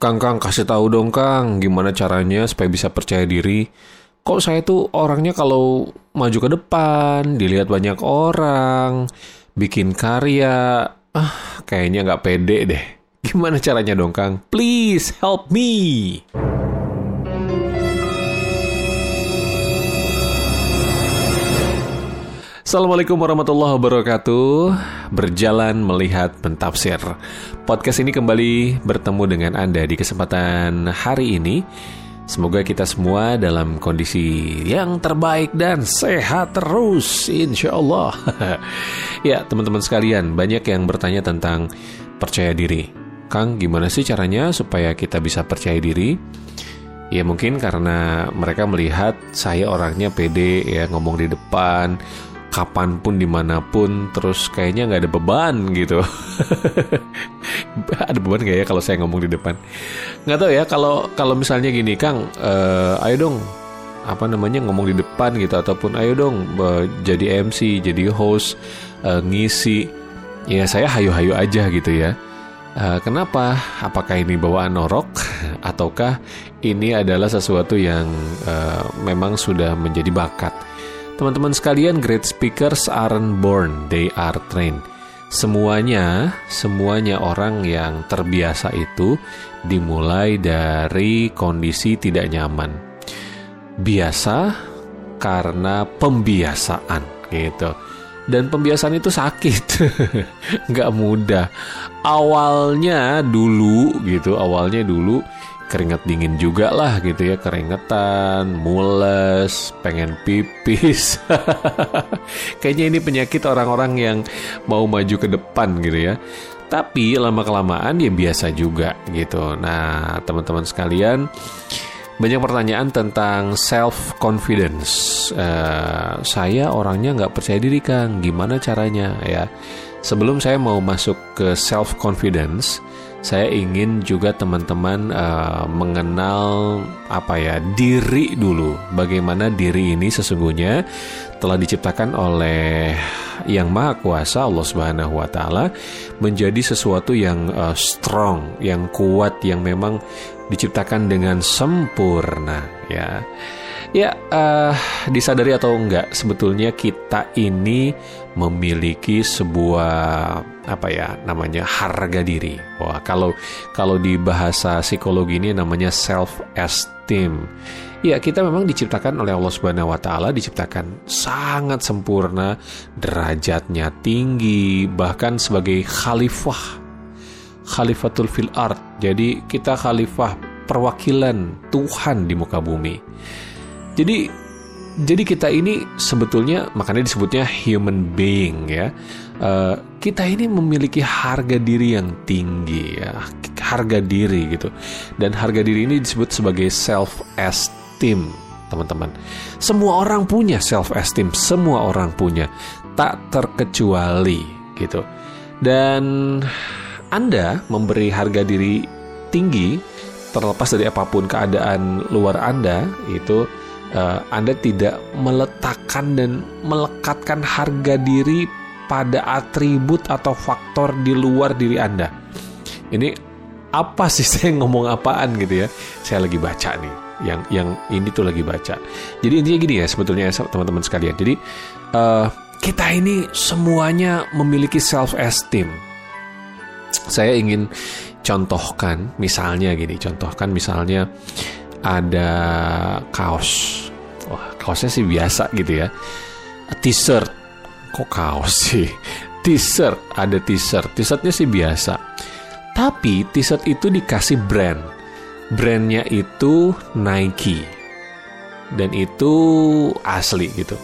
Kang Kang kasih tahu dong Kang, gimana caranya supaya bisa percaya diri? Kok saya tuh orangnya kalau maju ke depan, dilihat banyak orang, bikin karya, ah kayaknya nggak pede deh. Gimana caranya dong Kang? Please help me. Assalamualaikum warahmatullahi wabarakatuh. Berjalan melihat mentafsir Podcast ini kembali bertemu dengan Anda di kesempatan hari ini. Semoga kita semua dalam kondisi yang terbaik dan sehat terus Insya Allah Ya teman-teman sekalian banyak yang bertanya tentang percaya diri. Kang gimana sih caranya supaya kita bisa percaya diri? Ya mungkin karena mereka melihat saya orangnya pede ya ngomong di depan kapan pun di mana pun terus kayaknya nggak ada beban gitu ada beban gak ya kalau saya ngomong di depan nggak tahu ya kalau kalau misalnya gini Kang uh, ayo dong apa namanya ngomong di depan gitu ataupun ayo dong uh, jadi MC jadi host uh, ngisi ya saya hayu-hayu aja gitu ya Uh, kenapa? Apakah ini bawaan norok ataukah ini adalah sesuatu yang uh, memang sudah menjadi bakat? Teman-teman sekalian, great speakers aren't born, they are trained. Semuanya, semuanya orang yang terbiasa itu dimulai dari kondisi tidak nyaman. Biasa karena pembiasaan gitu. Dan pembiasaan itu sakit, nggak mudah. Awalnya dulu gitu, awalnya dulu keringat dingin juga lah gitu ya. Keringetan mules pengen pipis. Kayaknya ini penyakit orang-orang yang mau maju ke depan gitu ya. Tapi lama kelamaan ya biasa juga gitu. Nah teman-teman sekalian banyak pertanyaan tentang self confidence uh, saya orangnya nggak percaya diri kang. Gimana caranya? Ya sebelum saya mau masuk ke self confidence saya ingin juga teman-teman uh, mengenal apa ya diri dulu. Bagaimana diri ini sesungguhnya telah diciptakan oleh yang maha kuasa Allah Subhanahu wa taala menjadi sesuatu yang uh, strong yang kuat yang memang diciptakan dengan sempurna ya Ya, uh, disadari atau enggak, sebetulnya kita ini memiliki sebuah apa ya namanya harga diri. Wah, kalau kalau di bahasa psikologi ini namanya self esteem. Ya, kita memang diciptakan oleh Allah Subhanahu wa taala, diciptakan sangat sempurna, derajatnya tinggi, bahkan sebagai khalifah. Khalifatul fil art. Jadi kita khalifah perwakilan Tuhan di muka bumi. Jadi jadi kita ini sebetulnya makanya disebutnya human being ya. Uh, kita ini memiliki harga diri yang tinggi ya, harga diri gitu. Dan harga diri ini disebut sebagai self esteem, teman-teman. Semua orang punya self esteem, semua orang punya, tak terkecuali gitu. Dan Anda memberi harga diri tinggi terlepas dari apa pun keadaan luar Anda itu uh, Anda tidak meletakkan dan melekatkan harga diri pada atribut atau faktor di luar diri Anda. Ini apa sih saya ngomong apaan gitu ya? Saya lagi baca nih, yang yang ini tuh lagi baca. Jadi intinya gini ya sebetulnya teman-teman sekalian. Jadi uh, kita ini semuanya memiliki self esteem. Saya ingin contohkan misalnya gini, contohkan misalnya ada kaos. Wah, kaosnya sih biasa gitu ya. T-shirt. Kok kaos sih? T-shirt, ada t-shirt. T-shirtnya sih biasa. Tapi t-shirt itu dikasih brand. Brandnya itu Nike. Dan itu asli gitu.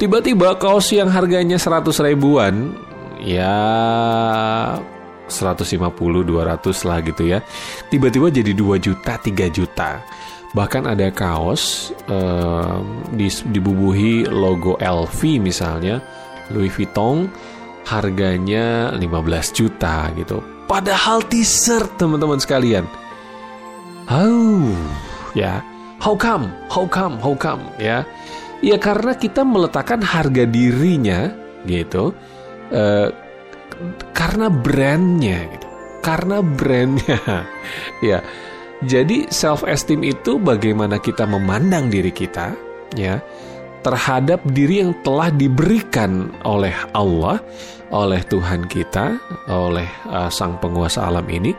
Tiba-tiba kaos yang harganya 100 ribuan, ya 150 200 lah gitu ya. Tiba-tiba jadi 2 juta 3 juta. Bahkan ada kaos eh, dibubuhi logo LV misalnya Louis Vuitton harganya 15 juta gitu. Padahal t-shirt teman-teman sekalian. How ya. How come? How come? How come? Ya. Ya karena kita meletakkan harga dirinya gitu uh, karena brandnya gitu karena brandnya. ya. Jadi self esteem itu bagaimana kita memandang diri kita ya terhadap diri yang telah diberikan oleh Allah, oleh Tuhan kita, oleh uh, sang penguasa alam ini,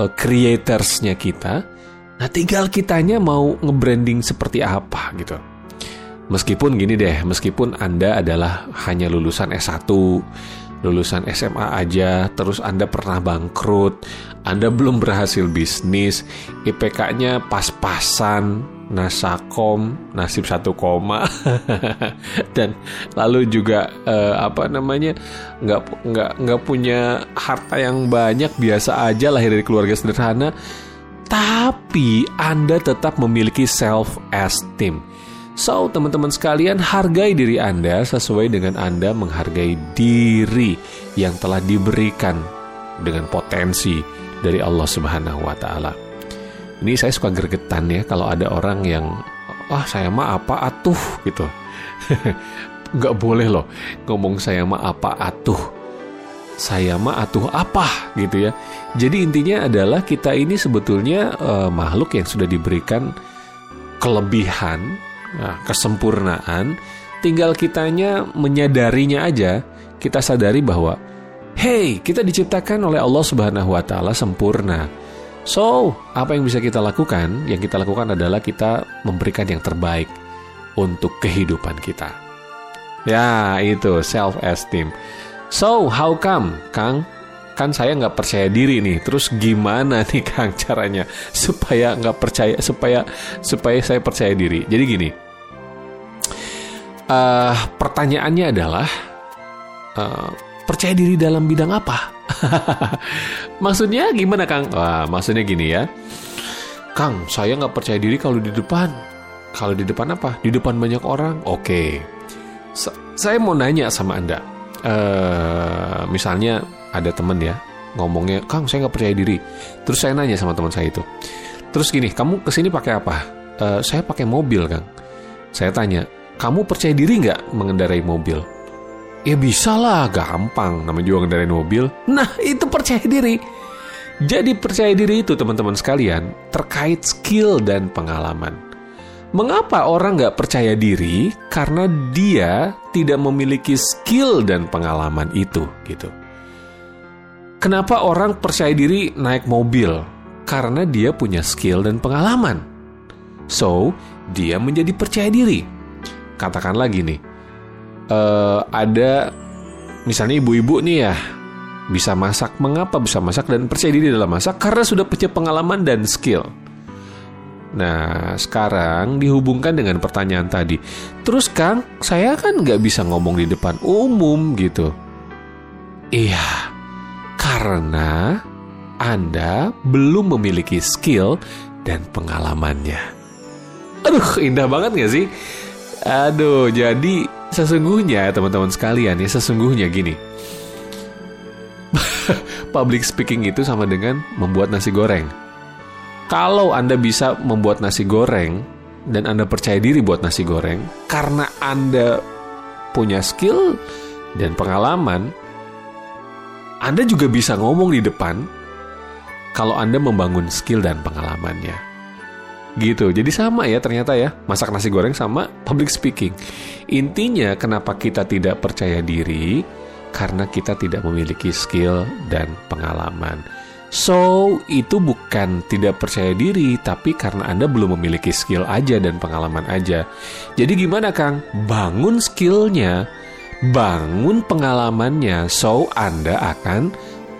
uh, creatorsnya kita. Nah, tinggal kitanya mau nge-branding seperti apa gitu. Meskipun gini deh, meskipun Anda adalah hanya lulusan S1, lulusan SMA aja, terus Anda pernah bangkrut, Anda belum berhasil bisnis, IPK-nya pas-pasan, nasakom, nasib satu koma, dan lalu juga eh, apa namanya nggak nggak nggak punya harta yang banyak, biasa aja lahir dari keluarga sederhana, tapi Anda tetap memiliki self esteem So, teman-teman sekalian, hargai diri Anda sesuai dengan Anda menghargai diri yang telah diberikan dengan potensi dari Allah Subhanahu wa taala. Ini saya suka gregetan ya kalau ada orang yang wah saya mah apa atuh gitu. Nggak boleh loh ngomong saya mah apa atuh. Saya mah atuh apa gitu ya. Jadi intinya adalah kita ini sebetulnya uh, makhluk yang sudah diberikan kelebihan nah, kesempurnaan, tinggal kitanya menyadarinya aja, kita sadari bahwa hey, kita diciptakan oleh Allah Subhanahu wa taala sempurna. So, apa yang bisa kita lakukan? Yang kita lakukan adalah kita memberikan yang terbaik untuk kehidupan kita. Ya, itu self esteem. So, how come, Kang? Kan saya nggak percaya diri nih. Terus gimana nih, Kang, caranya supaya nggak percaya, supaya supaya saya percaya diri? Jadi gini, uh, pertanyaannya adalah uh, percaya diri dalam bidang apa? maksudnya gimana Kang? Wah, maksudnya gini ya, Kang, saya nggak percaya diri kalau di depan. Kalau di depan apa? Di depan banyak orang. Oke, okay. saya mau nanya sama anda. Uh, misalnya ada temen ya ngomongnya, Kang, saya nggak percaya diri. Terus saya nanya sama teman saya itu. Terus gini, kamu ke sini pakai apa? Uh, saya pakai mobil, Kang. Saya tanya, kamu percaya diri nggak mengendarai mobil? Ya bisa lah, gampang. Namanya juga mengendarai mobil. Nah, itu percaya diri. Jadi percaya diri itu teman-teman sekalian terkait skill dan pengalaman. Mengapa orang nggak percaya diri? Karena dia tidak memiliki skill dan pengalaman itu, gitu. Kenapa orang percaya diri naik mobil? Karena dia punya skill dan pengalaman. So, dia menjadi percaya diri katakanlah gini, uh, ada misalnya ibu-ibu nih ya bisa masak. Mengapa bisa masak dan percaya diri dalam masak? Karena sudah punya pengalaman dan skill. Nah, sekarang dihubungkan dengan pertanyaan tadi. Terus Kang, saya kan nggak bisa ngomong di depan umum gitu. Iya, karena Anda belum memiliki skill dan pengalamannya. Aduh, indah banget gak sih? Aduh, jadi sesungguhnya teman-teman sekalian ya sesungguhnya gini. Public speaking itu sama dengan membuat nasi goreng. Kalau Anda bisa membuat nasi goreng dan Anda percaya diri buat nasi goreng karena Anda punya skill dan pengalaman, Anda juga bisa ngomong di depan kalau Anda membangun skill dan pengalamannya gitu. Jadi sama ya ternyata ya masak nasi goreng sama public speaking. Intinya kenapa kita tidak percaya diri karena kita tidak memiliki skill dan pengalaman. So, itu bukan tidak percaya diri, tapi karena Anda belum memiliki skill aja dan pengalaman aja. Jadi gimana Kang? Bangun skillnya, bangun pengalamannya, so Anda akan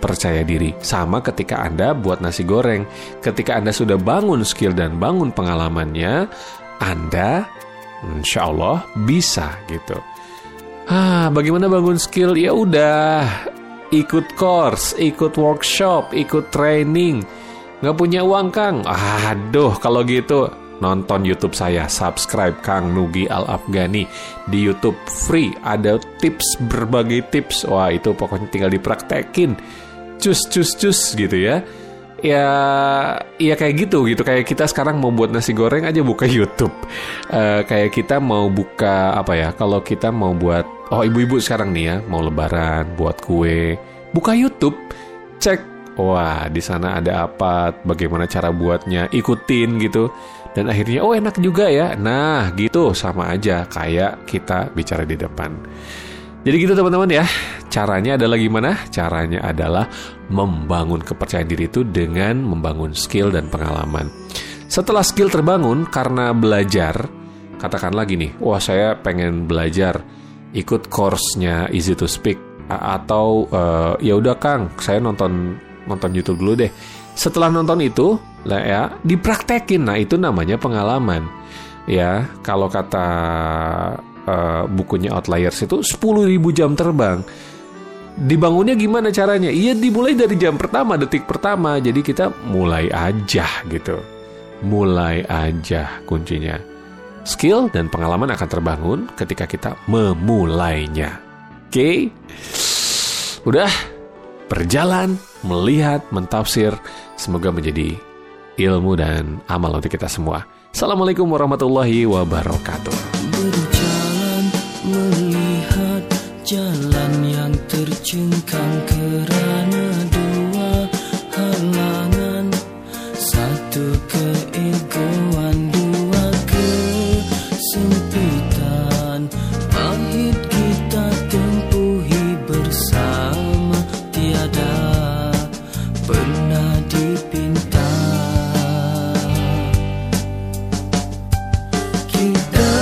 percaya diri. Sama ketika Anda buat nasi goreng. Ketika Anda sudah bangun skill dan bangun pengalamannya, Anda insya Allah bisa gitu. Ah, bagaimana bangun skill? Ya udah, ikut course, ikut workshop, ikut training. Nggak punya uang Kang? Aduh, kalau gitu nonton YouTube saya, subscribe Kang Nugi Al Afgani di YouTube free. Ada tips berbagai tips. Wah itu pokoknya tinggal dipraktekin cus cus cus gitu ya ya ya kayak gitu gitu kayak kita sekarang mau buat nasi goreng aja buka YouTube uh, kayak kita mau buka apa ya kalau kita mau buat oh ibu-ibu sekarang nih ya mau lebaran buat kue buka YouTube cek wah di sana ada apa, bagaimana cara buatnya, ikutin gitu. Dan akhirnya oh enak juga ya. Nah, gitu sama aja kayak kita bicara di depan. Jadi gitu teman-teman ya. Caranya adalah gimana? Caranya adalah membangun kepercayaan diri itu dengan membangun skill dan pengalaman. Setelah skill terbangun karena belajar, katakan lagi nih, wah saya pengen belajar ikut course-nya Easy to Speak atau uh, ya udah Kang, saya nonton nonton YouTube dulu deh. Setelah nonton itu, lah ya dipraktekin. Nah itu namanya pengalaman. Ya kalau kata uh, bukunya Outliers itu 10.000 jam terbang. Dibangunnya gimana caranya? Iya dimulai dari jam pertama, detik pertama. Jadi kita mulai aja gitu. Mulai aja kuncinya. Skill dan pengalaman akan terbangun ketika kita memulainya. Oke? Okay? Udah berjalan, melihat, mentafsir. Semoga menjadi ilmu dan amal untuk kita semua. Assalamualaikum warahmatullahi wabarakatuh. Jalan yang tercengkang kerana dua halangan. Satu keegoan, dua kesempitan. Pahit kita tempuhi bersama Tiada pernah dipinta. Kita